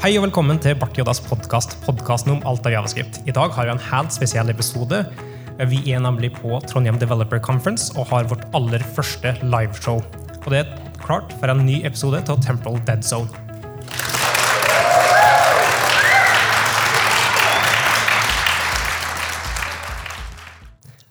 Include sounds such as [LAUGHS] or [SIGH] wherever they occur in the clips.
Hei og velkommen til Bart Jodas podkast, podkasten om alt av javascript. I dag har vi en helt spesiell episode. Vi er nemlig på Trondheim Developer Conference og har vårt aller første liveshow. Og det er klart for en ny episode av Temporal Dead Zone.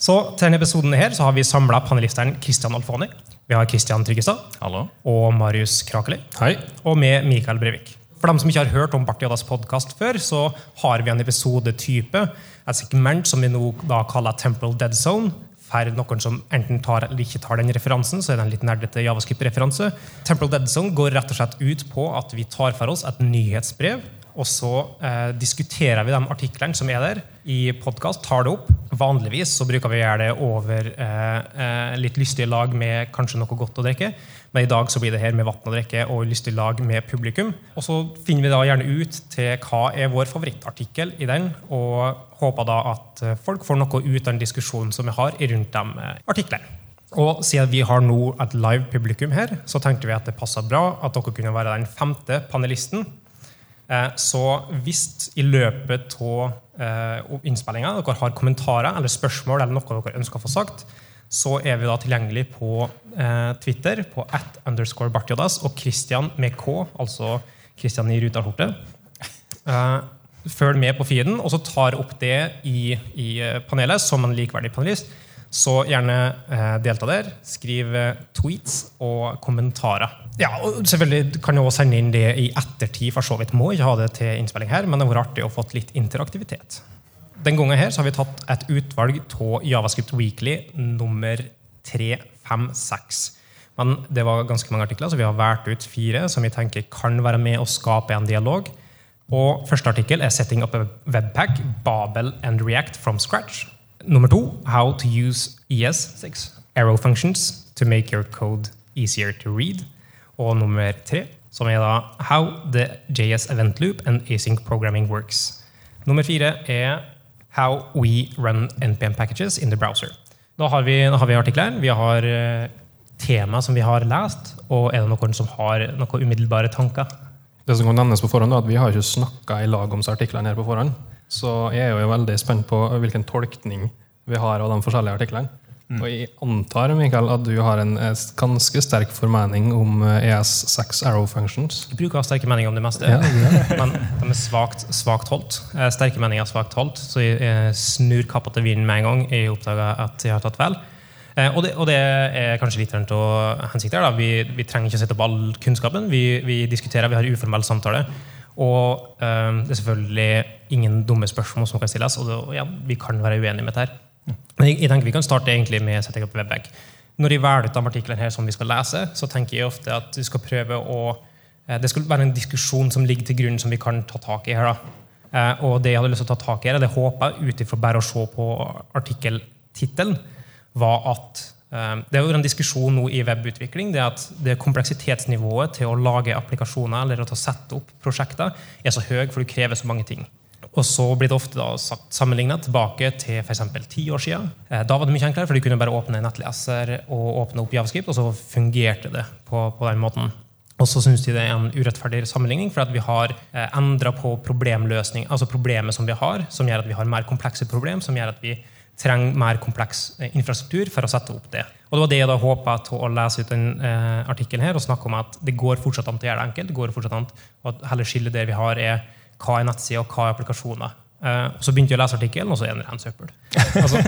Så til denne episoden her så har vi samla panelisteren Christian Alfoni. Vi har Christian Tryggestad Hallo. og Marius Krakeli. Hei. Og med Mikael Brevik. For dem som ikke har hørt om Bartiadas podkast før, så har vi en episodetype, et segment som vi nå da kaller Temporal Dead Zone. For noen som enten tar eller ikke tar den referansen, så er det en litt nerdete javascript-referanse. Temporal Dead Zone går rett og slett ut på at vi tar for oss et nyhetsbrev, og så eh, diskuterer vi de artiklene som er der i podkast, tar det opp. Vanligvis så bruker vi å gjøre det over eh, eh, litt lystige lag med kanskje noe godt å drikke. Men i dag så blir det her med vann å drikke og lystig lag med publikum. Og så finner vi da gjerne ut til hva er vår favorittartikkel i den, og håper da at eh, folk får noe ut av den diskusjonen som vi har rundt de eh, artiklene. Og siden vi har nå et live publikum her, så tenkte vi at det passa bra at dere kunne være den femte panelisten. Eh, Så hvis i løpet av innspillinga dere har kommentarer eller spørsmål eller noe dere ønsker å få sagt, så er vi da tilgjengelig på eh, Twitter på at underscore bartjodas og Christian med K, altså Christian i ruta skjorte. Følg med på feeden, og så tar opp det i, i eh, panelet som en likeverdig panelist. Så gjerne eh, delta der. Skriv eh, tweets og kommentarer. Ja, og selvfølgelig kan du også sende inn det i ettertid. for så vidt må ikke ha det til innspilling her, men det har vært artig å få litt interaktivitet. Den gangen her så har vi tatt et utvalg av Javascript Weekly nummer 356. Men det var ganske mange artikler, så vi har valgt ut fire som vi tenker kan være med å skape en dialog. Og Første artikkel er 'Setting up a webpack, Babel and React from scratch'. Nummer to, 'How to use ES6 arrow functions to make your code easier to read'. Og nummer tre, som er da 'How the JS event loop and async programming works'. Nummer fire er 'How we run NPM packages in the browser'. Da har vi, da har vi artikler. Vi har eh, tema som vi har lest. Og er det noen som har noen umiddelbare tanker? Det som kan nevnes på forhånd, er at Vi har ikke snakka i lag om artiklene her på forhånd. Så jeg er jo veldig spent på hvilken tolkning vi har av de forskjellige artiklene. Og jeg antar Mikael, at du har en eh, ganske sterk formening om eh, ES6 arrow functions. Jeg bruker å ha sterke meninger om det meste, Ja, det [LAUGHS] men de er svakt, svakt holdt. Eh, Sterke meninger er svakt holdt, så jeg snur kappa til vinden med en gang jeg oppdager at jeg har tatt feil. Eh, Og det, og det er kanskje litt av hensikten. Vi, vi trenger ikke å sette opp all kunnskapen. Vi, vi diskuterer, vi har uformell samtale. Og eh, det er selvfølgelig ingen dumme spørsmål som kan stilles, og, det, og ja, vi kan være uenige med dette. Men jeg, jeg tenker Vi kan starte egentlig med setting up webback. Når jeg velger ut de artiklene her som vi skal lese, så tenker jeg ofte at vi skal prøve å eh, Det skal være en diskusjon som ligger til grunn, som vi kan ta tak i her. da. Eh, Og det jeg hadde lyst til å ta tak i, her, det håper jeg ut ifra bare å se på artikkeltittelen, var at eh, det er jo en diskusjon nå i webutvikling. det at det Kompleksitetsnivået til å lage applikasjoner eller til å sette opp prosjekter er så høy, for det krever så mange ting. Og så blir det ofte sammenligna tilbake til f.eks. ti år siden. Eh, Da var det mye enklere, for du kunne bare åpne en nettleser og åpne opp Javascript, og så fungerte det på, på den måten. Og så syns de det er en urettferdig sammenligning, for at vi har eh, endra på problemløsning, altså problemet som vi har, som gjør at vi har mer komplekse problem, som gjør at vi trenger mer kompleks eh, infrastruktur for å sette opp det. Og Det var det jeg da håpa til å lese ut den eh, artikkelen her og snakke om at det går fortsatt an til å gjøre det enkelt. det går fortsatt an og at heller skillet der vi har, er hva er nettside og hva er applikasjoner. Eh, og Så begynte jeg å lese artikkelen, og så er den ren søppel. Altså,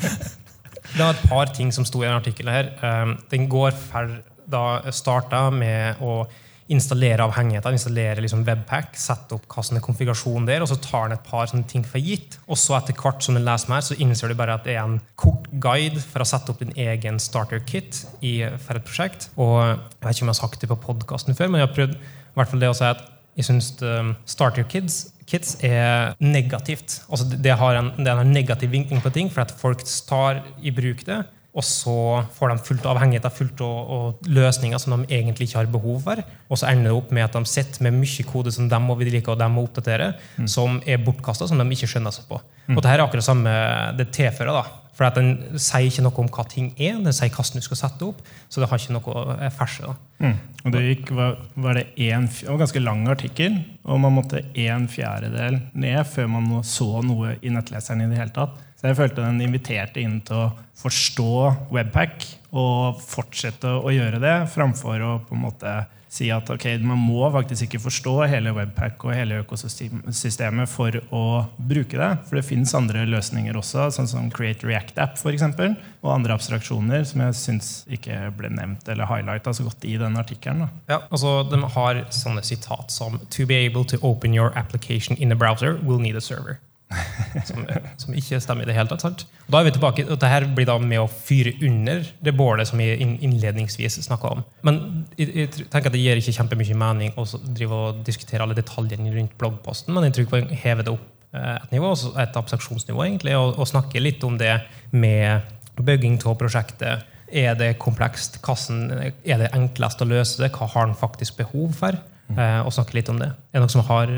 [LAUGHS] det var et par ting som sto i den artikkelen her. Eh, Den går for da starta med å installere avhengigheter, installere liksom webpack, sette opp hva som er konfigurasjonen der, og så tar den et par sånne ting for gitt. Og så etter hvert som den leser mer, så innser du bare at det er en kort guide for å sette opp din egen starter kit i, for et prosjekt. Og jeg vet ikke om jeg har sagt det på podkasten før, men jeg har prøvd i hvert fall det å si at jeg syns um, starter kids, Kids er negativt. Altså det, har en, det har en negativ vinkling på ting, for at folk tar i bruk det. Og så får de fullt avhengigheter fullt av, og løsninger som de egentlig ikke har behov for. Og så ender det opp med at de sitter med mye kode som de må vedlike og de må oppdatere, som er bortkasta, som de ikke skjønner seg på. Og det her er akkurat samme det tilfører. da. For at den sier ikke noe om hva ting er, den sier hvordan du skal sette opp. Så det har ikke noe ferse. da. Mm. Og det gikk, var, var det en, en ganske lang artikkel, og man måtte en fjerdedel ned før man så noe i nettleseren. i det hele tatt. Så jeg følte den inviterte inn til å forstå Webpack og fortsette å gjøre det, framfor å på en måte si at okay, man må faktisk ikke forstå hele Webpack og hele økosystemet for å bruke det. For det fins andre løsninger også, sånn som Create React-app for eksempel, og andre abstraksjoner som jeg syns ikke ble nevnt eller highlighta så godt i den artikkelen. Ja, altså De har sånne sitat som To be able to open your application in a browser will need a server. Som, som ikke stemmer i det hele tatt. sant? Og da er vi tilbake, og Dette blir da med å fyre under det bålet som vi innledningsvis snakka om. Men jeg, jeg tenker at det gir ikke kjempemye mening å drive og diskutere alle detaljene rundt bloggposten, men jeg tror vi kan heve det opp eh, et nivå, altså et abstraksjonsnivå, egentlig, og, og snakke litt om det med bygging av prosjektet. Er det komplekst? Hvordan er det enklest å løse det? Hva har den faktisk behov for? Eh, og snakke litt om det. Er det noen som har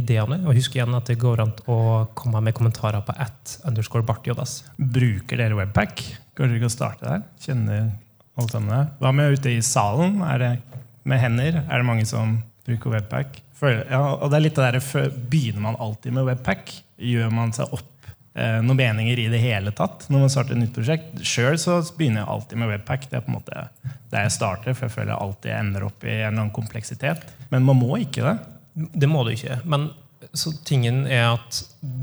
det? Og husk igjen at det går an å komme med kommentarer på at underscore bartjodas. Bruker dere Webpack? Kanskje vi kan starte der? Kjenner alle sammen det? Hva med ute i salen? Er det med hender? Er det mange som bruker Webpack? For, ja, og det er litt det der, Begynner man alltid med Webpack? Gjør man seg opp eh, noen meninger i det hele tatt når man starter et nytt prosjekt? Sjøl begynner jeg alltid med Webpack. Det er på en måte der jeg starter, for jeg føler jeg alltid ender opp i en eller annen kompleksitet. Men man må ikke det. Det må du ikke. Men så tingen er at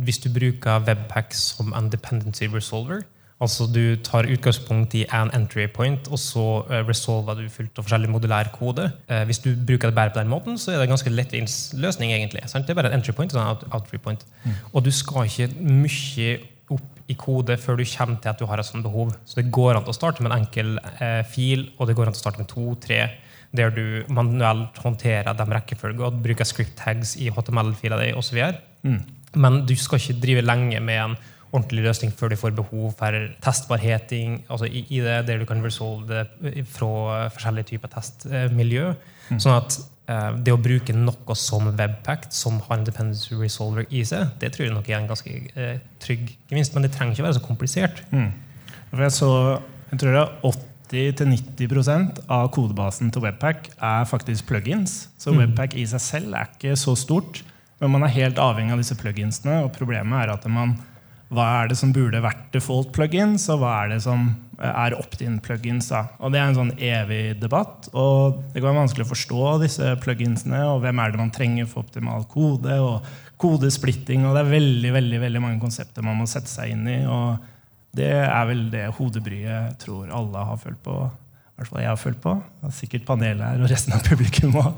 hvis du bruker Webpack som en dependency resolver, altså du tar utgangspunkt i en entry point, og så eh, resolver du fullt av forskjellig modulær kode. Eh, hvis du bruker det bare på den måten, så er det en ganske lettvint løsning. egentlig. Sant? Det er bare en entry point og en out- outry point. Og du skal ikke mye opp i kode før du kommer til at du har et sånt behov. Så det går an å starte med en enkel eh, fil, og det går an å starte med to, tre, der du manuelt håndterer de rekkefølger og bruker script tags i HTML-fila di osv. Mm. Men du skal ikke drive lenge med en ordentlig løsning før du får behov for testbarheting altså i, i det, der du kan resolve det fra forskjellige typer testmiljø. Sånn at eh, det å bruke noe som Webpack, som har en dependency resolver i seg, det tror jeg nok er en ganske eh, trygg gevinst. Men det trenger ikke være så komplisert. Mm. Jeg så jeg tror det er 80-90% av kodebasen til Webpack er faktisk plugins. Så Mm. Webpack i seg selv er ikke så stort. Men man er helt avhengig av disse pluginsene. Og problemet er at man, hva er det som burde vært default plugins, og hva er det som eh, er opt-in plugins? Da? Og Det er en sånn evig debatt. Og det kan være vanskelig å forstå disse pluginsene, og hvem er det man trenger for optimal kode, og kodesplitting, og det er veldig, veldig, veldig mange konsepter man må sette seg inn i. og det er vel det hodebryet jeg tror alle har følt på. I hvert fall jeg har følt på. Og sikkert panelet her og resten av publikum òg.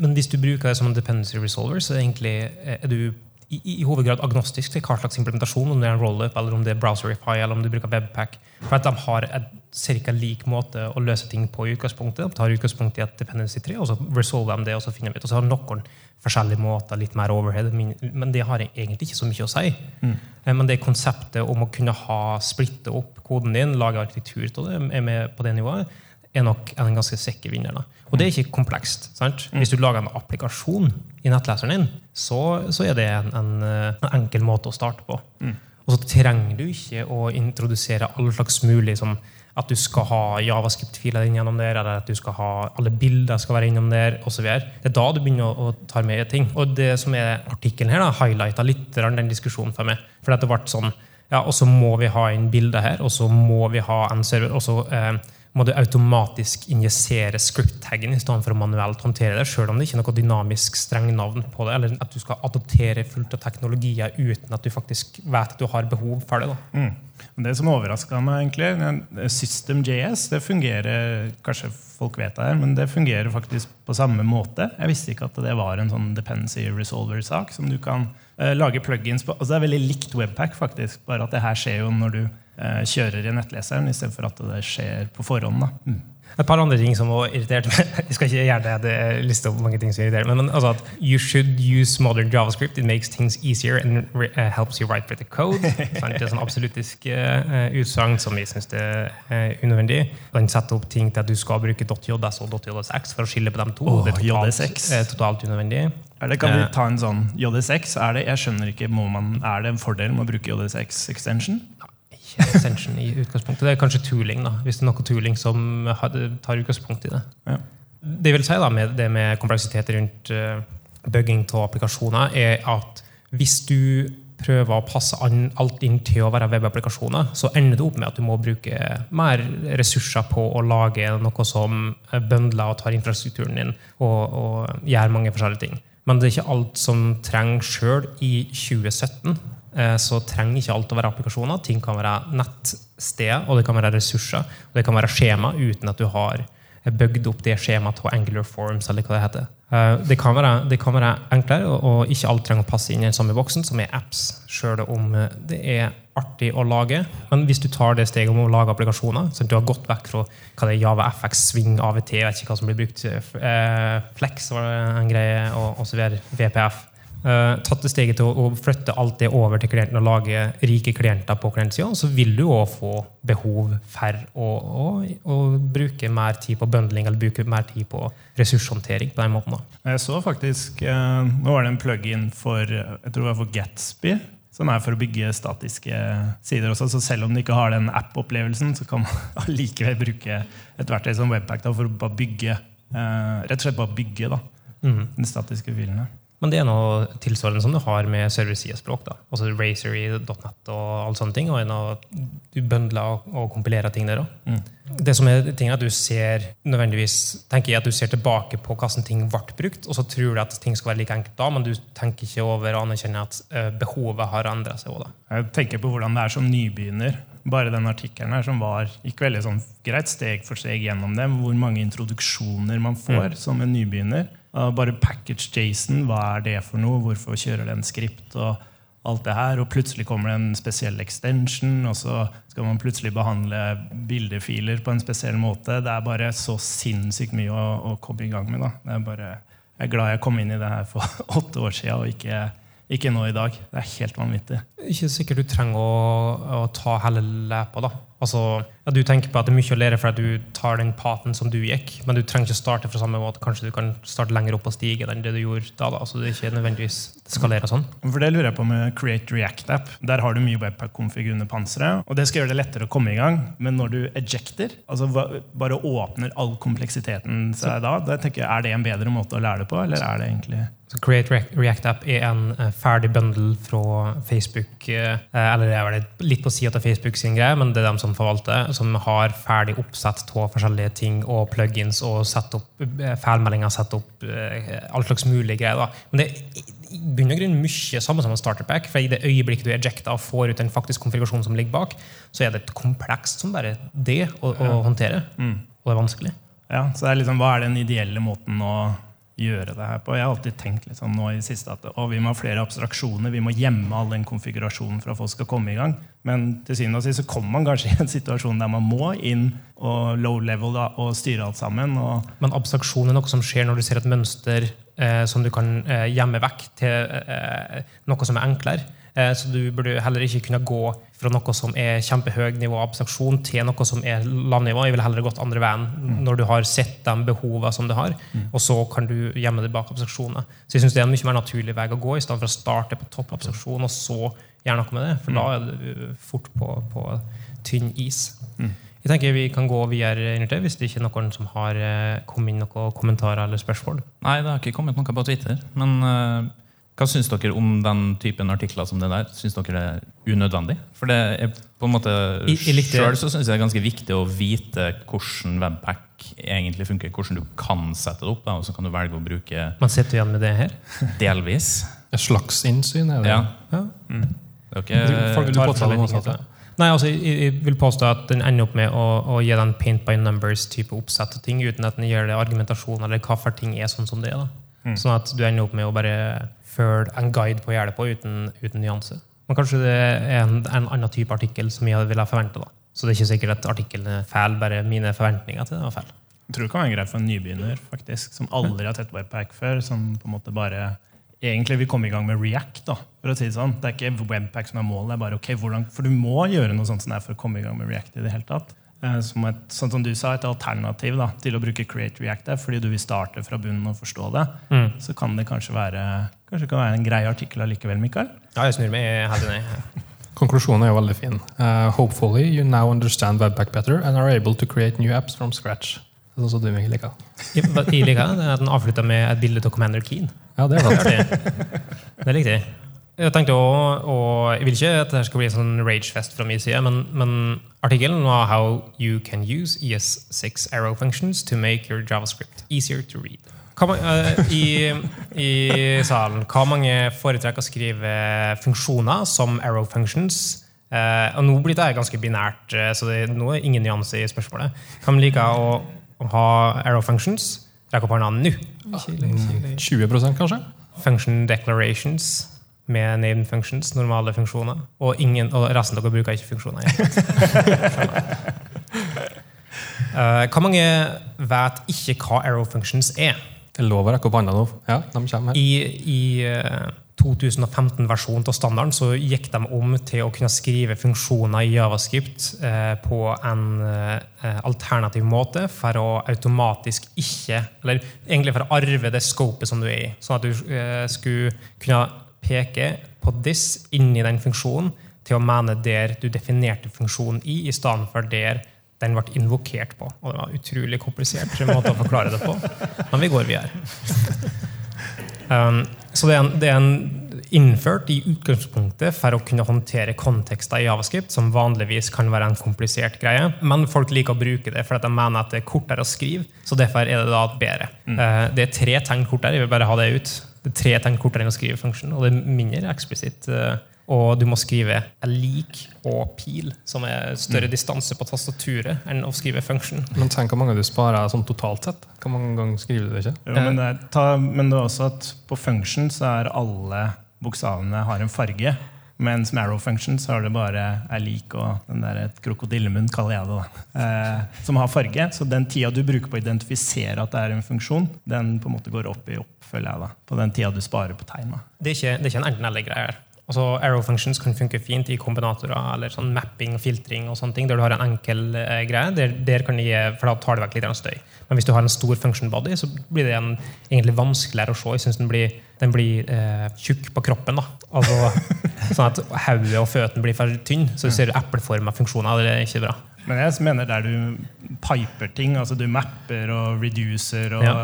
Men hvis du bruker det som en dependency resolver, så er, egentlig, er du i, i hovedgrad agnostisk til hva slags implementasjon, om det er en rollup, eller om det er Browserify, eller om du bruker Webpack. For at de har et ca. lik måte å løse ting på i utgangspunktet. De tar utgangspunkt i et dependency 3, og så resolver de det, og så finner vi ut. Og så har noen forskjellige måter, litt mer overhead, men det har egentlig ikke så mye å si. Mm. Men det konseptet om å kunne ha splitte opp koden din, lage arkitektur til det, er med på det nivået, er nok en ganske sikker vinner. Da. Og det er ikke komplekst. sant? Hvis du lager en applikasjon i nettleseren din, så, så er det en, en, eh, en enkel måte å starte på. Og så trenger du ikke å introdusere all slags mulig som at du skal ha javascript-filer gjennom der, eller at du skal ha alle bilder skal være innom der, osv. Det er da du begynner å, å ta med ting. Og det som er artikkelen her, da, highlighta litt den diskusjonen for meg. For det ble sånn ja, og så må vi ha inn bilder her, og så må vi ha en server. og så eh, må du automatisk injisere script-taggen i stedet for å manuelt håndtere det, selv om det ikke er noe dynamisk strengnavn på det, eller at du skal adoptere fullt av teknologier uten at du faktisk vet at du har behov for det. Mm. Det som overraska meg, egentlig System.js det fungerer Kanskje folk vet det her, men det fungerer faktisk på samme måte. Jeg visste ikke at det var en sånn dependency resolver-sak som du kan uh, lage plugins på. Altså, det er veldig likt Webpack, faktisk, bare at det her skjer jo når du kjører i nettleseren, istedenfor at det skjer på forhånd. Da. Mm. Et par andre ting som har irritert meg. [LAUGHS] Jeg skal ikke gjerne det, det liste opp mange ting som irriterer meg, men altså at you should use modern JavaScript. It makes things easier and re- uh, helps you write better code. Sant? [LAUGHS] Det er sånn absoluttisk uh, utsagn som vi syns er uh, unødvendig. Den setter opp ting til at du skal bruke .js og .jsx for å skille på dem to. Oh, det er totalt, eh, totalt unødvendig. Eller kan vi Eh. ta en sånn JSX? Er det, jeg skjønner ikke, må man, er det en fordel med å bruke JSX extension? Extension i utgangspunktet. Det er kanskje tooling, da, hvis det er noe tooling som tar utgangspunkt i det. Ja. Det vil si da, med det med kompleksitet rundt uh, bugging av applikasjoner, er at hvis du prøver å passe an, alt inn til å være webapplikasjoner, så ender det opp med at du må bruke mer ressurser på å lage noe som bøndler og tar infrastrukturen din og, og gjør mange forskjellige ting. Men det er ikke alt som trenger sjøl i 2017. Eh, så trenger ikke alt å være applikasjoner. Ting kan være nettsteder, og det kan være ressurser, og det kan være skjema uten at du har bygd opp det skjemaet til Angular Forms, eller hva det heter. Eh, det kan være, det kan være enklere, og ikke alt trenger å passe inn i den samme boksen, som er apps, sjøl om eh, det er artig å lage. Men hvis du tar det steget om å lage applikasjoner, så du har gått vekk fra hva det er Java FX, Swing, AVT, jeg vet ikke hva som blir brukt, Flex var en greie, og og så videre, VPF tatt det steget til å, flytte alt det over til klienten og lage rike klienter på klientsida, så vil du òg få behov for å, å, å, bruke mer tid på bundling eller bruke mer tid på ressurshåndtering. på den måten. Da. Jeg så faktisk, uh, Nå var det en plug-in for, jeg tror det var for Gatsby, som er for å bygge statiske sider også. Så selv om du ikke har den app-opplevelsen, så kan man [LAUGHS] allikevel bruke et verktøy som Webpack da, for å bare bygge, uh, rett og slett bare bygge da, mm. de statiske filene. Men det er noe tilsvarende som du har med server-side-språk. Altså Razer i .net og alle sånne ting. Og du bøndler og kompilerer ting der òg. Mm. Det som er ting er at du ser nødvendigvis tenker jeg at du ser tilbake på hvordan ting ble brukt, og så tror du at ting skal være like enkelt da, men du tenker ikke over og anerkjenner at eh, behovet har endra seg. Også, da. Jeg tenker på hvordan det er som nybegynner. Bare den artikkelen her som var gikk veldig sånn greit steg for steg gjennom det. Hvor mange introduksjoner man får mm. som en nybegynner. Bare package Jason, hva er det for noe? Hvorfor kjører det en skript? og alt det her, og Plutselig kommer det en spesiell extension, og så skal man plutselig behandle bildefiler på en spesiell måte. Det er bare så sinnssykt mye å, å komme i gang med. Da. Er bare, jeg er glad jeg kom inn i det her for [LAUGHS] åtte år siden og ikke, ikke nå i dag. Det er helt vanvittig. Ikke sikkert du trenger å, å ta hele løpet. da. Altså, ja, du tenker på at det er mye å lære for at du tar den paten som du gikk, men du trenger ikke starte fra samme måte. Kanskje du kan starte lenger opp på stigen enn det du gjorde da. da. Altså, det er ikke nødvendigvis skalere sånn. For Det lurer jeg på med Create React-app. Der har du mye webpack-konfig under panseret. og Det skal gjøre det lettere å komme i gang. Men når du ejecter, altså bare åpner all kompleksiteten seg da, da tenker jeg, er det en bedre måte å lære det på, eller er det egentlig så Create React App er en uh, ferdig bundle fra Facebook. Uh, eller det er vel litt på sida av Facebook sin greie, men det er dem som forvalter, som har ferdig oppsett av forskjellige ting og plugins og sett opp uh, feilmeldinger, sett opp all slags mulige greier. Da. Men det er i bunn og grunn mye samme som en starterpack. For i det øyeblikket du ejecter og får ut en faktisk konfigurasjon som ligger bak, så er det et komplekst som bare det å, å håndtere. Mm. Og det er vanskelig. Ja, så det er liksom, Hva er den ideelle måten å gjøre det her på. Jeg har alltid tenkt liksom, nå i det siste at å, vi må ha flere abstraksjoner. Vi må gjemme all den konfigurasjonen for at folk skal komme i gang. Men til syvende og sist så kommer man kanskje i en situasjon der man må inn og low level da, og styre alt sammen. Men abstraksjon er noe som skjer når du ser et mønster eh, som du kan eh, gjemme vekk, til eh, noe som er enklere. Eh, så du burde heller ikke kunne gå fra noe som er kjempehøy nivå abstraksjon, til noe som er lavnivå. Jeg ville heller gått andre veien mm. når du har sett de behovene som du har, mm. og så kan du gjemme deg bak abstraksjoner. Så jeg synes det er en mye mer naturlig vei å gå, i stedet for å starte på topp abstraksjon og så gjøre noe med det. For mm. da er du fort på, på tynn is. Mm. Jeg tenker Vi kan gå videre hvis det ikke er noen som har eh, kommet inn noen kommentarer eller spørsmål. Nei, det har ikke kommet noe på Twitter. men... Uh hva syns dere om den typen artikler som det der? Syns dere det er unødvendig? For det er på en måte Sjøl syns jeg det er ganske viktig å vite hvordan webpack egentlig funker. Hvordan du kan sette det opp, og så kan du velge å bruke Man sitter igjen med det her? Delvis. Et slags innsyn, er det? Ja. ja. Mm. Det er ikke, Folk vil påstå Nei, altså, jeg, jeg, vil påstå at den ender opp med å, å gi den paint by numbers-type oppsett ting, uten at den gjør det argumentasjon eller hvorfor ting er sånn som det er. da. Mm. Sånn at du ender opp med å bare følge en guide på å gjøre det på uten, uten nyanse. Men kanskje det er en, en annen type artikkel som jeg ville ha forventa. Så det er ikke sikkert at artikkelen er feil, bare mine forventninger til det var feil. Jeg tror det kan være greit for en nybegynner faktisk, som aldri har sett Webpack før. som på en måte bare egentlig vil komme i gang med React. da, for å si Det sånn. Det er ikke Webpack som er målet. det er bare, ok, hvordan, For du må gjøre noe sånt som det er for å komme i gang med React. i det hele tatt. Eh, som et, sånn som du sa, et alternativ da, til å bruke Create React fordi du vil starte fra bunnen og forstå det, mm. så kan det kanskje være, kanskje kan være en grei artikkel allikevel, Mikael? Ja, jeg snur meg helt enig. Konklusjonen er jo veldig fin. Uh, hopefully you now understand Webpack better and are able to create new apps from scratch. Det er sånn som du Mikkel liker. Jeg liker det, at den avslutta med et bilde av Commander Keen. Ja, det er det. det er jeg. Jeg tenkte også, og jeg vil ikke at det skal bli en sånn ragefest fra min side, men, men artikkelen var 'How you can use ES6 arrow functions to make your JavaScript easier to read'. Man, uh, i, i, salen, hva mange foretrekker å skrive funksjoner som arrow functions? Uh, og Nå blir det ganske binært, uh, så det, er ingen nyanse i spørsmålet. Kan man like å, å ha arrow functions? Rekk opp hånda nå. 20% kanskje? Function declarations med named functions, normale funksjoner. Og, ingen, og resten av dere bruker ikke funksjoner. [LAUGHS] hva mange vet ikke hva arrow functions er? Det er lov å rekke opp hånda nå. Ja, de kommer her. I, i 2015-versjonen eh, av standarden så gikk de om til å kunne skrive funksjoner i Javascript eh, på en eh, alternativ måte for å automatisk ikke Eller egentlig for å arve det scopet som du er i. Sånn at du eh, skulle kunne peke på this inni den funksjonen til å mene der du definerte funksjonen i, i stedet for der den ble invokert på. Og det var utrolig komplisert måte å forklare det på. Men vi går videre. Um, så det er, en, det er, en, innført i utgangspunktet for å kunne håndtere kontekster i Javascript, som vanligvis kan være en komplisert greie. Men folk liker å bruke det fordi de mener at det er kortere å skrive. Så derfor er det da bedre. Mm. Uh, det er tre tegn kortere. Jeg vil bare ha det ut. Det er tre tegn kortere enn å skrive funksjon, og det er mindre eksplisitt. Uh, og du må skrive lik og pil, som er større mm. distanse på tastaturet enn å skrive function. Men tenk hvor mange du sparer sånn totalt sett. Hvor mange ganger skriver du det ikke? Jo, men, det er, ta, men, det er, også at på function så er alle bokstavene har en farge. Mens med arrow function så har det bare er lik og den der et krokodillemunn, kaller jeg det. da, eh, Som har farge. Så den tida du bruker på å identifisere at det er en funksjon, den på en måte går opp i opp, føler jeg da, på den tida du sparer på tegn. Det, det, er ikke en enten-eller-greie her. Altså, arrow functions kan funke fint i kombinatorer eller sånn mapping og filtring, og sånne ting, der du har en enkel eh, greie. Der, der kan de, for Da tar det vekk litt støy. Men hvis du har en stor function body, så blir det en, egentlig vanskeligere å se. Jeg synes Den blir, den blir eh, tjukk på kroppen. da. Altså, [LAUGHS] sånn at hodet og føttene blir for tynne. Så du ser epleforma funksjoner. Det er ikke bra. Men jeg mener der du piper ting, altså du mapper og reducer og ja.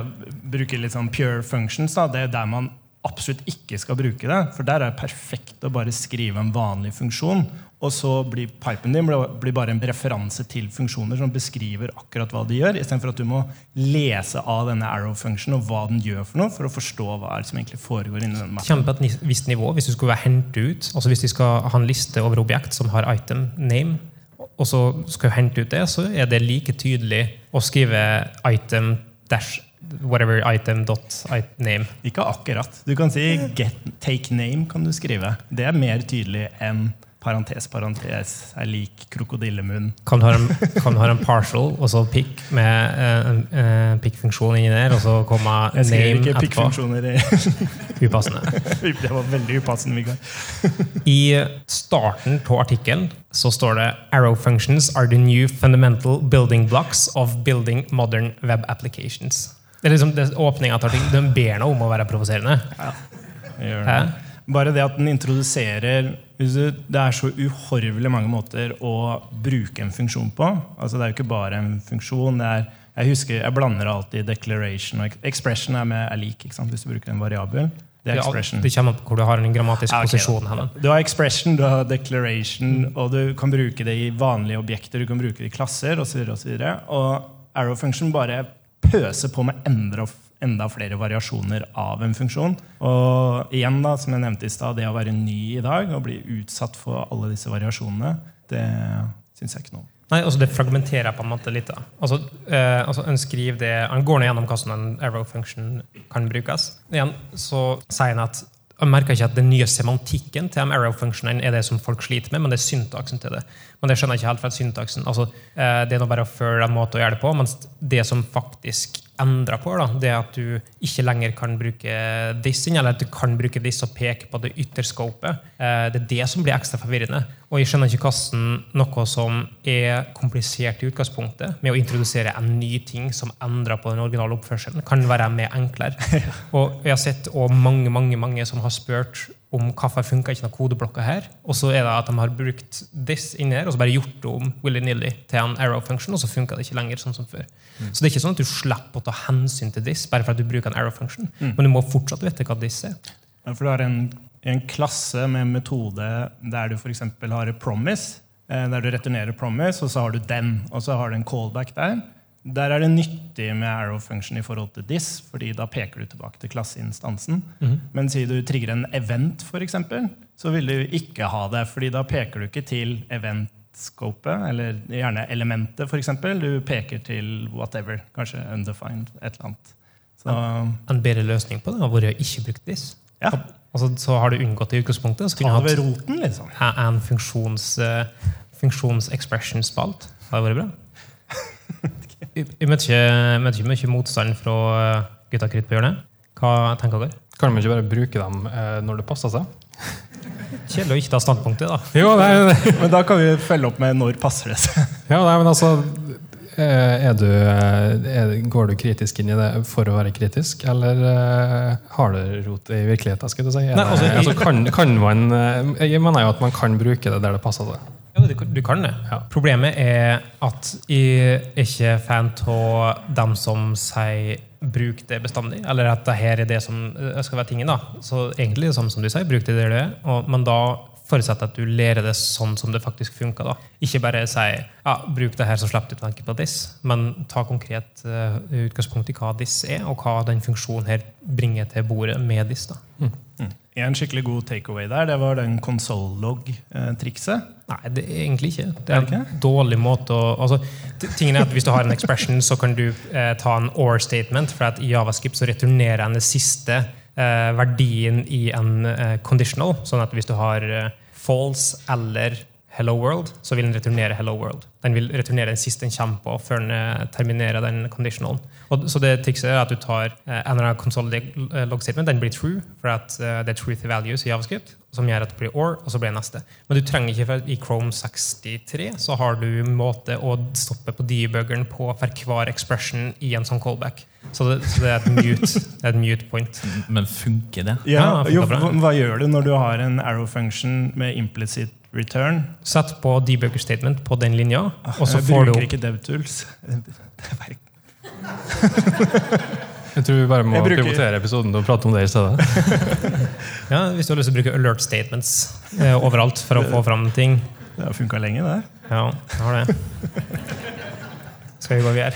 bruker litt sånn pure functions, da, det er der man absolutt ikke skal bruke det. For der er det perfekt å bare skrive en vanlig funksjon. Og så blir pipen din blir bare en referanse til funksjoner som beskriver akkurat hva de gjør, istedenfor at du må lese av denne arrow function og hva den gjør for noe, for å forstå hva er det som egentlig foregår inni den mappen. På et visst nivå, Hvis du skulle hente ut, altså hvis de skal ha en liste over objekt som har item name, og så skal du hente ut det, så er det like tydelig å skrive item dash whatever item dot name. Ikke akkurat. Du kan si get, take name. kan du skrive. Det er mer tydelig enn parentes, parentes er lik krokodillemunn. Kan du ha en, kan du ha en partial og så pick med uh, en uh, pick-funksjon inni der, og så komme name etterpå? Jeg skriver ikke pick-funksjoner. [LAUGHS] upassende. [LAUGHS] Det var veldig upassende, Mikael. I starten på artikkelen så står det Arrow functions are the new fundamental building blocks of building modern web applications. Det er liksom det, åpninga tar ting. Den ber noe om å være provoserende. Ja, det. Bare det at den introduserer Det er så uhorvelig mange måter å bruke en funksjon på. Altså Det er jo ikke bare en funksjon. Er, jeg husker, jeg blander alltid declaration og expression er med er lik, hvis du bruker en variabel. Det, er expression. det kommer på hvor du har en grammatisk ja, okay, posisjon. Henne. Du har expression, du har declaration, og du kan bruke det i vanlige objekter, du kan bruke det i klasser osv. Og, så videre, og, og arrow function bare pøse på med enda, enda, flere variasjoner av en funksjon. Og igjen, da, som jeg nevnte i stad, det å være ny i dag og bli utsatt for alle disse variasjonene, det syns jeg ikke noe om. Nei, altså Det fragmenterer på en måte litt. da. Altså, eh, altså en skriver det, Han går ned gjennom hvordan en arrow function kan brukes. Igjen så sier han at jeg merker ikke at den nye semantikken til de arrow-funksjonene er det som folk sliter med, men det er syntaksen til det. Men det skjønner jeg ikke helt fra syntaksen. Altså, eh, det er nå bare å føre en måte å gjøre det på, mens det som faktisk endra på, da, det at du ikke lenger kan bruke dissing, eller at du kan bruke diss og peke på det ytterskopet. Eh, det er det som blir ekstra forvirrende. Og jeg skjønner ikke hvordan noe som er komplisert i utgangspunktet, med å introdusere en ny ting som endrer på den originale oppførselen, kan være mer enklere. [LAUGHS] Og jeg har sett og mange mange, mange som har spurt om hvorfor funka ikke noen kodeblokker her. Og så er det at de har brukt this inni her, og så bare gjort det om willy-nilly til en arrow function, og så funka det ikke lenger sånn som før. Mm. Så det er ikke sånn at du slipper å ta hensyn til this bare for at du bruker en arrow function, mm. men du må fortsatt vite hva this er. Ja, for du har en, en klasse med metode der du f.eks. har promise, eh, der du returnerer promise, og så har du den, og så har du en callback der. Der er det nyttig med arrow function i forhold til this, fordi da peker du tilbake til klasseinstansen. Mm. Men si du trigger en event, for eksempel, så vil du ikke ha det. fordi da peker du ikke til event-scopet, eller gjerne elementet, f.eks. Du peker til whatever. Kanskje undefined, et eller annet. Så, en bedre løsning på det har vært å ikke bruke this. Ja. Altså, så har du unngått det i utgangspunktet. Så kunne du hatt roten, liksom. en funksjons, uh, funksjons-expression-spalt. Det hadde vært bra. [LAUGHS] Jeg møter ikke, mye motstand fra eh, gutta krutt på hjørnet. Hva tenker dere? Kan man ikke bare bruke dem eh, når det passer seg? Kjedelig å ikke ta standpunktet, da. Jo, nei, nei. [LAUGHS] men da kan vi følge opp med 'når passer det seg'? ja, nei, men altså eh, er du, er, går du kritisk inn i det for å være kritisk, eller har det rot i virkeligheten? skal du si? Nei, altså, altså, kan, kan man, jeg mener jo at man kan bruke det der det passer seg. Ja, du kan det. Ja. Problemet er at jeg er ikke fan av dem som sier 'bruk det bestandig', eller at det her er det som skal være tingen. da. Så egentlig det samme som du sier, bruk det der det er. men da forutsetter at du lærer det sånn som det faktisk funker. da. Ikke bare si ja, 'bruk det her, så slipper du å tenke på this', men ta konkret uh, utgangspunkt i hva this er, og hva den funksjonen her bringer til bordet med this. da. Mm. Mm. En skikkelig god takeaway der, det var den console-log-trikset. Nei, det er egentlig ikke. Det er en dårlig måte å altså, tingen er at Hvis du har en expression, så kan du eh, ta en or statement. For at i Javascript så returnerer den siste eh, verdien i en eh, conditional. Sånn at hvis du har eh, false eller Hello World, så vil den returnere Hello World. Den vil returnere den siste den kommer på, før den eh, terminerer den conditionalen. Og, så det trikset er at du tar eh, en eller annen console eh, log statement, den blir true, for at det er truth values i javascript, som gjør at det blir or, og så blir det neste. Men du trenger ikke, for i Chrome 63 så har du en måte å stoppe på debuggeren på for hver expression i en sånn callback. Så det, så det er et mute, det er et mute point. Men funker det? Ja, ja jo, hva gjør du når du har en arrow function med implicit return. Sett på debugger statement på den linja. og så får du Jeg bruker ikke DevTools. [LAUGHS] [LAUGHS] Jeg tror vi bare må bruker... pivotere episoden og prate om det i stedet. [LAUGHS] ja, Hvis du har lyst til å bruke alert statements eh, overalt for å få fram ting. Det har funka lenge, det. Ja, det har det. Skal vi gå videre?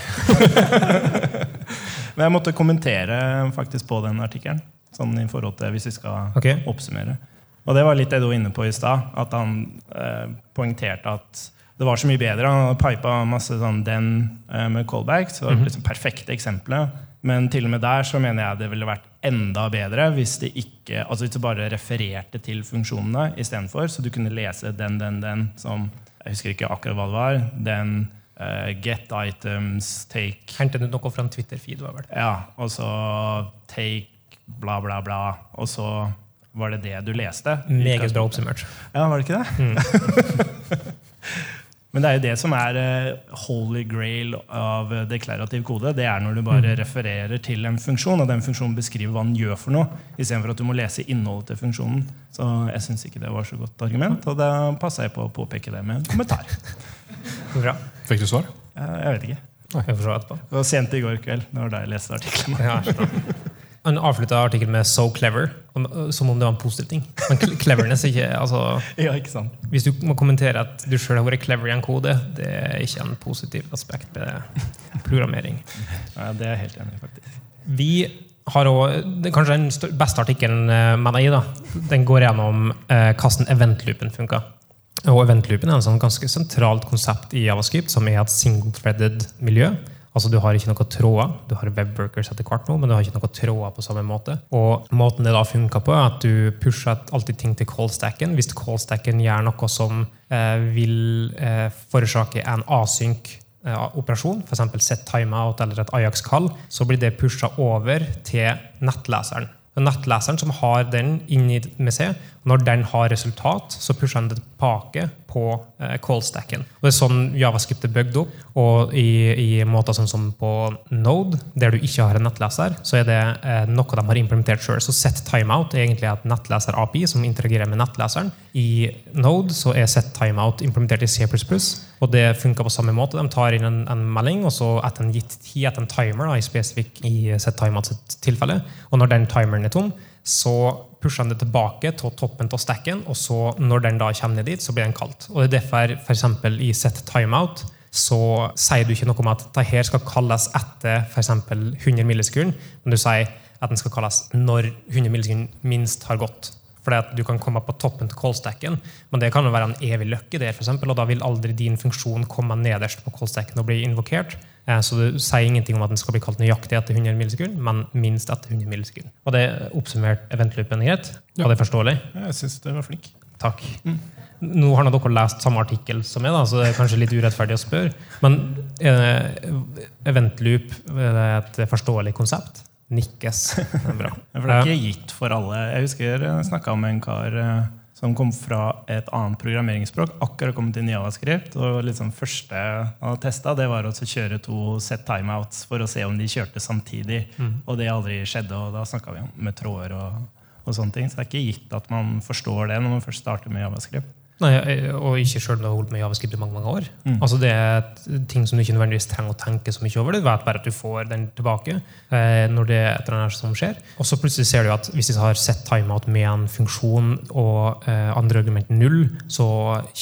[LAUGHS] Men jeg måtte kommentere faktisk på den artikkelen. Sånn i forhold til hvis vi skal okay. oppsummere. Og det var litt det du var inne på i stad, at han eh, poengterte at det var så mye bedre. Han pipa masse sånn den eh, med callbacks. Så det var mhm. liksom perfekte eksempler. Men til og med der så mener jeg det ville vært enda bedre hvis det ikke, altså hvis det bare refererte til funksjonene istedenfor. Så du kunne lese den, den, den som Jeg husker ikke akkurat hva det var. Den uh, get items, take Hentet du noe fra en Twitter-feed? Ja. Og så take bla, bla, bla. Og så var det det du leste? Meget bra oppsummert. Ja, var det ikke det? Mm. [LAUGHS] Men det er jo det som er uh, holy grail av deklarativ kode. Det er når du bare mm. refererer til en funksjon, og den funksjonen beskriver hva den gjør for noe, istedenfor at du må lese innholdet til funksjonen. Så jeg syns ikke det var så godt argument, og da passa jeg på å påpeke det med en kommentar. [LAUGHS] Bra. Fikk du svar? Uh, jeg vet ikke. Jeg får se etterpå. Det var sent i går kveld. Det var da jeg leste artikkelen. Han avslutta artikkelen med 'so clever', som om det var en positiv ting. Men cleverness er ikke altså, [LAUGHS] ja, ikke sant. Hvis du må kommentere at du sjøl har vært clever i en kode, det er ikke en positiv aspekt ved programmering. [LAUGHS] Ja, det er jeg helt enig i, faktisk. Vi har også, det er Kanskje den beste artikkelen eh, med deg, da, den går gjennom eh, hvordan eventloopen funker. Og eventloopen er en sånn ganske sentralt konsept i Javascript, som er et single-threaded miljø. Altså Du har ikke noe tråder. Du har webworkers etter hvert nå, men du har ikke noe tråder på samme måte. Og måten det da funker på, er at du pusher alltid ting til callstacken. Hvis callstacken gjør noe som eh, vil eh, forårsake en async eh, operasjon, f.eks. set timeout eller et Ajax-kall, så blir det pusha over til nettleseren. Nettleseren som har den inni med seg, når den har resultat, så pusher den tilbake på eh, call-stacken. Det er sånn Javascript er bygd opp. Og i, i måter sånn som på Node, der du ikke har en nettleser, så er det eh, noe de har implementert sjøl. Så set timeout er egentlig et nettleser-API som interagerer med nettleseren. I Node så er set timeout implementert i C++, og det funker på samme måte. De tar inn en, en melding, og så etter en gitt tid, etter en timer, da, i spesifikk i set timeout sitt tilfelle, og når den timeren er tom, så pusher den det tilbake til toppen av stacken, og så når den da kommer ned dit, så blir den kalt. Og det er derfor f.eks. i set timeout så sier du ikke noe om at dette skal kalles etter f.eks. 100 millisekunder, men du sier at den skal kalles når 100 millisekunder minst har gått. Fordi at Du kan komme på toppen til callstacken, men det kan jo være en evig løkke der, for eksempel, og da vil aldri din funksjon komme nederst på callstacken og bli invokert. Eh, så det sier ingenting om at den skal bli kalt nøyaktig etter 100 millisekunder, men minst etter 100 millisekunder. Og det oppsummert eventloopen greit? Var det forståelig? Ja, jeg syns det var flink. Takk. Mm. Nå har dere lest samme artikkel som meg, så det er kanskje litt urettferdig å spørre. Men eventloop er det et forståelig konsept? Nikkes. Det er bra. [LAUGHS] for det er ikke gitt for alle. Jeg husker jeg snakka med en kar eh, som kom fra et annet programmeringsspråk, akkurat kommet inn i Javascript. og liksom første han testa, det var å kjøre to set timeouts for å se om de kjørte samtidig. Mm. Og det aldri skjedde, og da snakka vi om med tråder og, og, sånne ting. Så det er ikke gitt at man forstår det når man først starter med Javascript. Nei, Og ikke sjøl om du har holdt med javascript i mange mange år. Mm. Altså Det er ting som du ikke nødvendigvis trenger å tenke så mye over. Du vet bare at du får den tilbake eh, når det er et eller annet som skjer. Og så plutselig ser du at hvis de har sett timeout med en funksjon og eh, andre argument null, så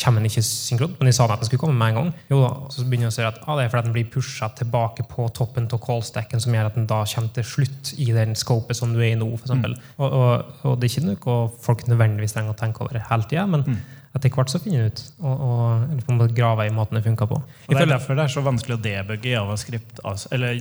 kommer den ikke synkront. Men de sa at den skulle komme med en gang. Jo da, Så begynner du å se at ah, det er fordi den blir pusha tilbake på toppen av callstacken, som gjør at den da kommer til slutt i den scopet som du er i nå. For mm. og, og, og, det er ikke noe folk nødvendigvis trenger å tenke over hele tida. men mm etter hvert så finner du ut og, og på en måte grave i måten det funker på. Og det er derfor det er så vanskelig å debugge javascript, eller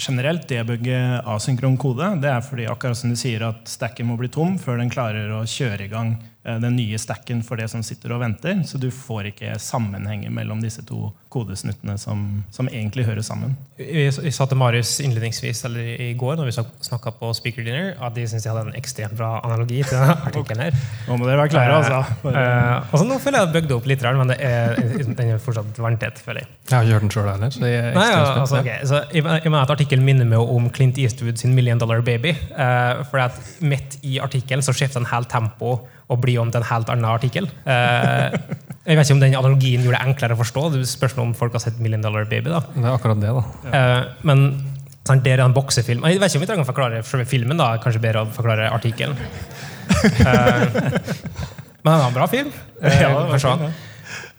generelt debugge asynkron kode. Det er fordi akkurat som du sier at stacken må bli tom før den klarer å kjøre i gang den nye stacken for det som sitter og venter. Så du får ikke sammenhenger mellom disse to kodesnuttene som, som egentlig hører sammen. Vi, vi sa til Marius innledningsvis eller i går når vi snakka på Speaker Dinner, at de syntes jeg hadde en ekstremt bra analogi til denne [LAUGHS] artikkelen. her. Nå må dere være klare, altså. Uh, uh, altså, nå føler jeg at jeg bygde opp litt, men er, den er fortsatt vanntett. føler jeg. Jeg har ikke hørt den sjøl heller. så jeg Nei, ja, altså, okay. så jeg, jeg mener at Artikkelen minner meg om Clint Eastwood sin Million Dollar Baby. Uh, for at Midt i artikkelen skifter den helt tempo og bli om til en helt annen artikkel. Eh, jeg vet ikke om den analogien gjorde det enklere å forstå. Det spørs om folk har sett Million Dollar Baby. da. Det er akkurat det, da. Eh, men sant, det er en boksefilm. Jeg vet ikke om vi trenger å forklare selve filmen. da, Kanskje bedre å forklare artikkelen. Eh, men det var en bra film. ja, det var Eh,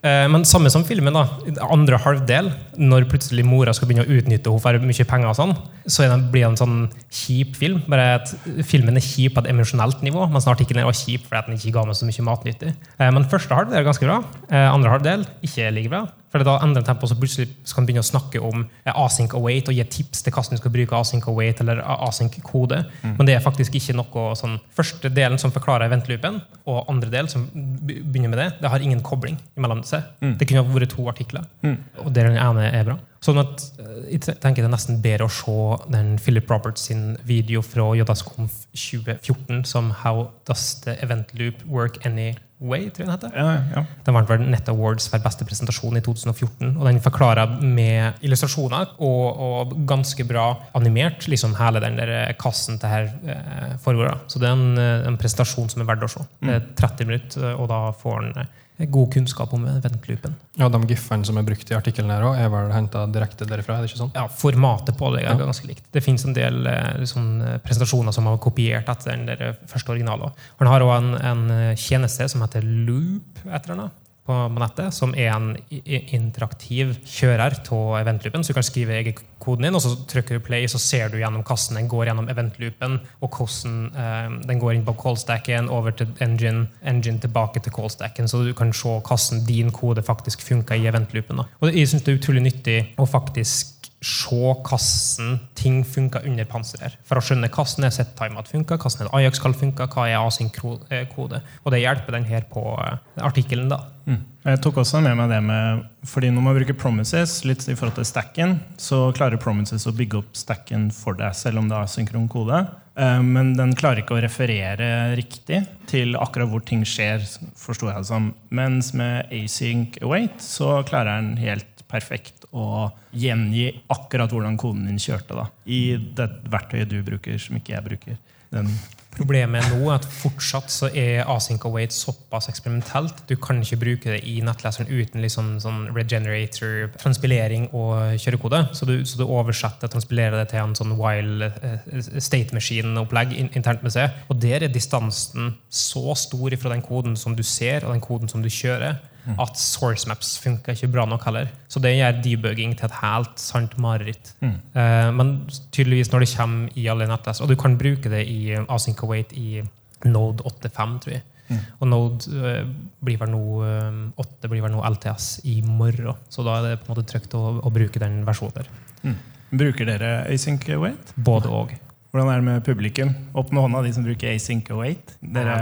men samme som filmen. da, Andre halvdel, når plutselig mora skal begynne å utnytte henne for mye penger, og sånn, så blir det en sånn kjip film. Bare at Filmen er kjip på et emosjonelt nivå, mens artikkelen er kjip fordi den ikke ga meg så mye matnyttig. Eh, men første halvdel er ganske bra. Eh, andre halvdel ikke like bra. For da endrer tempoet, så plutselig skal man begynne å snakke om async await og gi tips til hvordan du skal bruke async await eller async kode. Mm. Men det er faktisk ikke noe sånn Første delen som forklarer venteloopen, og andre del som begynner med det, det har ingen kobling mellom seg. Mm. Det kunne vært to artikler, mm. og den ene er bra. Sånn at eh, jeg tenker Det er nesten bedre å se den Philip Roberts sin video fra JSConf 2014 som How Does the Event Loop Work Anyway? tror jeg Den heter. Ja, ja. Den vant vel Net Awards for beste presentasjon i 2014. og Den forklarer med illustrasjoner og, og ganske bra animert liksom hele den der kassen til her eh, foregår. Så det er en, eh, en, presentasjon som er verdt å se. Det er 30 minutter, og da får en god kunnskap om eventloopen. Ja, De gif-ene som er brukt i artikkelen, her også, er vel henta direkte derifra? er det ikke sånn? Ja, Formatet på det er ganske likt. Det fins en del liksom, presentasjoner som har kopiert etter den der første originalen. Han har òg en, en, tjeneste som heter Loop. etter den på nettet, som er en interaktiv kjører av eventloopen. Så du kan skrive koden din, og så trykker du play, så ser du gjennom hvordan den går gjennom eventloopen, og hvordan eh, den går inn på callstacken, over til engine, engine tilbake til callstacken, så du kan se hvordan din kode faktisk funker i eventloopen. Og jeg synes det er utrolig nyttig å faktisk se hvordan ting funker under panseret. For å skjønne hvordan er set-timeout funker, hvordan er Ajax skal funke, hva er async-kode. Og det hjelper den her på eh, artikkelen. da. Mm. Jeg tok også med meg det med fordi Når man bruker promises litt i forhold til stacken, så klarer promises å bygge opp stacken for deg, selv om det er synkron kode. Eh, men den klarer ikke å referere riktig til akkurat hvor ting skjer. forstår jeg det som. Mens med async await så klarer den helt perfekt å gjengi akkurat hvordan koden din kjørte. da, I det verktøyet du bruker, som ikke jeg bruker. Den Problemet nå er at fortsatt så er async await såpass eksperimentelt. Du kan ikke bruke det i nettleseren uten liksom sånn regenerator, transpilering og kjørekode. Så du, så du oversetter transpilerer det til en sånn while uh, state machine-opplegg internt med seg. Og der er distansen så stor fra den koden som du ser, og den koden som du kjører. At source maps funka ikke bra nok heller. Så det gjør debugging til et helt sant mareritt. Mm. Uh, men tydeligvis når det kommer i alle nettlesere Og du kan bruke det i async await i Node 8.5, tror jeg. Mm. Og Node uh, blir vel nå uh, 8 blir vel nå LTS i morgen. Så da er det på en måte trygt å, å bruke den versjonen der. Mm. Bruker dere async await? Både og. Hvordan er det med publikum? Opp med hånda, de som bruker async await. Dere,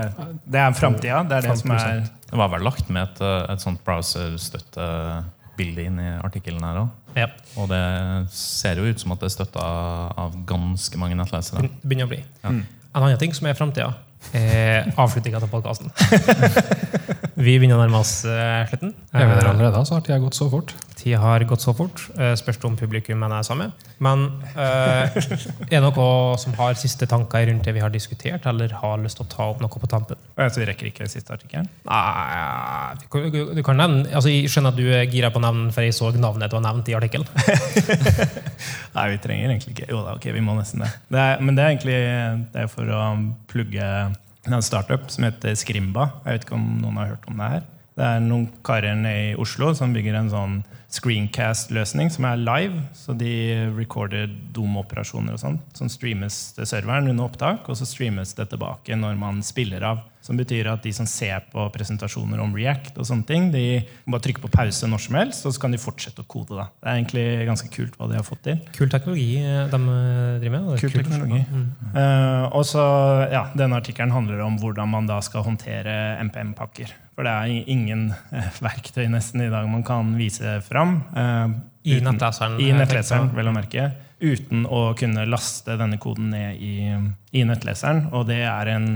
det er framtida. Det er det som er det var vel lagt med et, eh, et sånt browser-støttebilde inn i artikkelen her òg. Ja. Og det ser jo ut som at det er støtta av ganske mange nettlesere. Det begynner å bli. Ja. En annen ting som er framtida, er avslutninga av podkasten. [LAUGHS] Vi begynner å nærme oss uh, slutten. Jeg vi allerede? Så har tida gått så fort. Tida har gått så fort. Uh, spørs om publikum mener det samme. Men uh, er det noe som har siste tanker rundt det vi har diskutert, eller har lyst til å ta opp noe på tampen? Jeg vi rekker ikke den siste artikkelen? Nei, du kan nevne altså, Jeg skjønner at du er gira på navn, for jeg så navnet du har nevnt i artikkelen. [LAUGHS] Nei, vi trenger egentlig ikke Jo da, ok, vi må nesten det. det er, men det er egentlig det er for å plugge en startup som heter Skrimba. Jeg vet ikke om noen har hørt om det her. Det er noen karer i Oslo som bygger en sånn screencast-løsning som er live. Så de recorder domoperasjoner og sånt som streames til serveren under opptak, og så streames det tilbake når man spiller av. Som betyr at de som ser på presentasjoner om React, og sånne ting, de kan bare trykke på pause når som helst, og så kan de fortsette å kode. Da. Det er egentlig ganske kult hva de har fått til. Kul teknologi eh, de eh, driver med. Kul teknologi. Mm. Uh, og så, ja, Denne artikkelen handler om hvordan man da skal håndtere MPM-pakker. For det er ingen [LAUGHS] verktøy nesten i dag man kan vise fram. Uh, I nettleseren? I nettleseren, vel å merke uten å kunne laste denne koden ned i, i, nettleseren. Og det er en,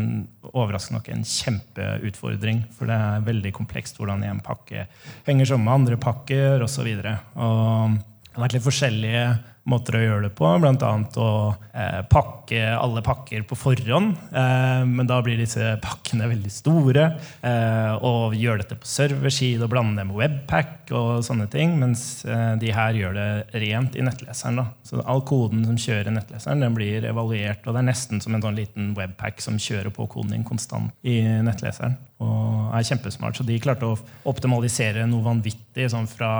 overraskende nok en kjempeutfordring, for det er veldig komplekst hvordan en pakke henger sammen med andre pakker osv. Det har vært litt forskjellige måter å gjøre det på. Bl.a. å eh, pakke alle pakker på forhånd. Eh, men da blir disse pakkene veldig store. Eh, og gjøre dette på serverside og blande det med webpack og sånne ting. Mens eh, de her gjør det rent i nettleseren. Da. Så all koden som kjører nettleseren, den blir evaluert. Og det er nesten som en sånn liten webpack som kjører på koden din konstant i nettleseren og er kjempesmart. Så de klarte å optimalisere noe vanvittig, sånn fra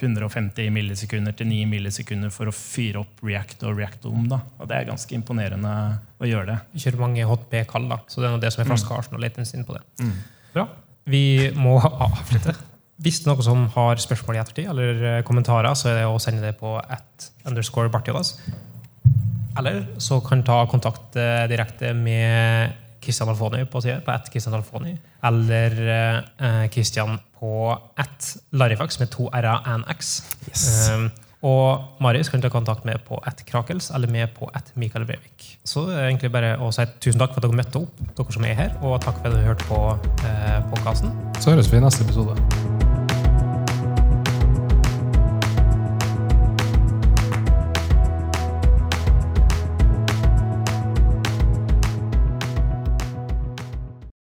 150 millisekunder til 9 millisekunder for å fyre opp React og React om. Da. Og det er ganske imponerende å gjøre det. Vi kjører mange hot B-kall, da, så det er noe det som er flaskehalsen og latensyen på det. Mm. Bra. Vi må [LAUGHS] avslutte. Hvis det er noen som har spørsmål i ettertid, eller eh, kommentarer, så er det å sende det på at underscore Bartiolas. Eller så kan ta kontakt eh, direkte med Kristian Alfoni på på ett Kristian Alfoni. Eller eh, Kristian på ett Larifax med to r-er og en x. Yes. Um, og Marius kan ta kontakt med på ett Krakels eller med på ett Mikael Breivik. Så det er egentlig bare å si tusen takk for at dere møtte opp, dere som er her, og takk for at dere hørte på eh, podkasten. Så høres vi i neste episode.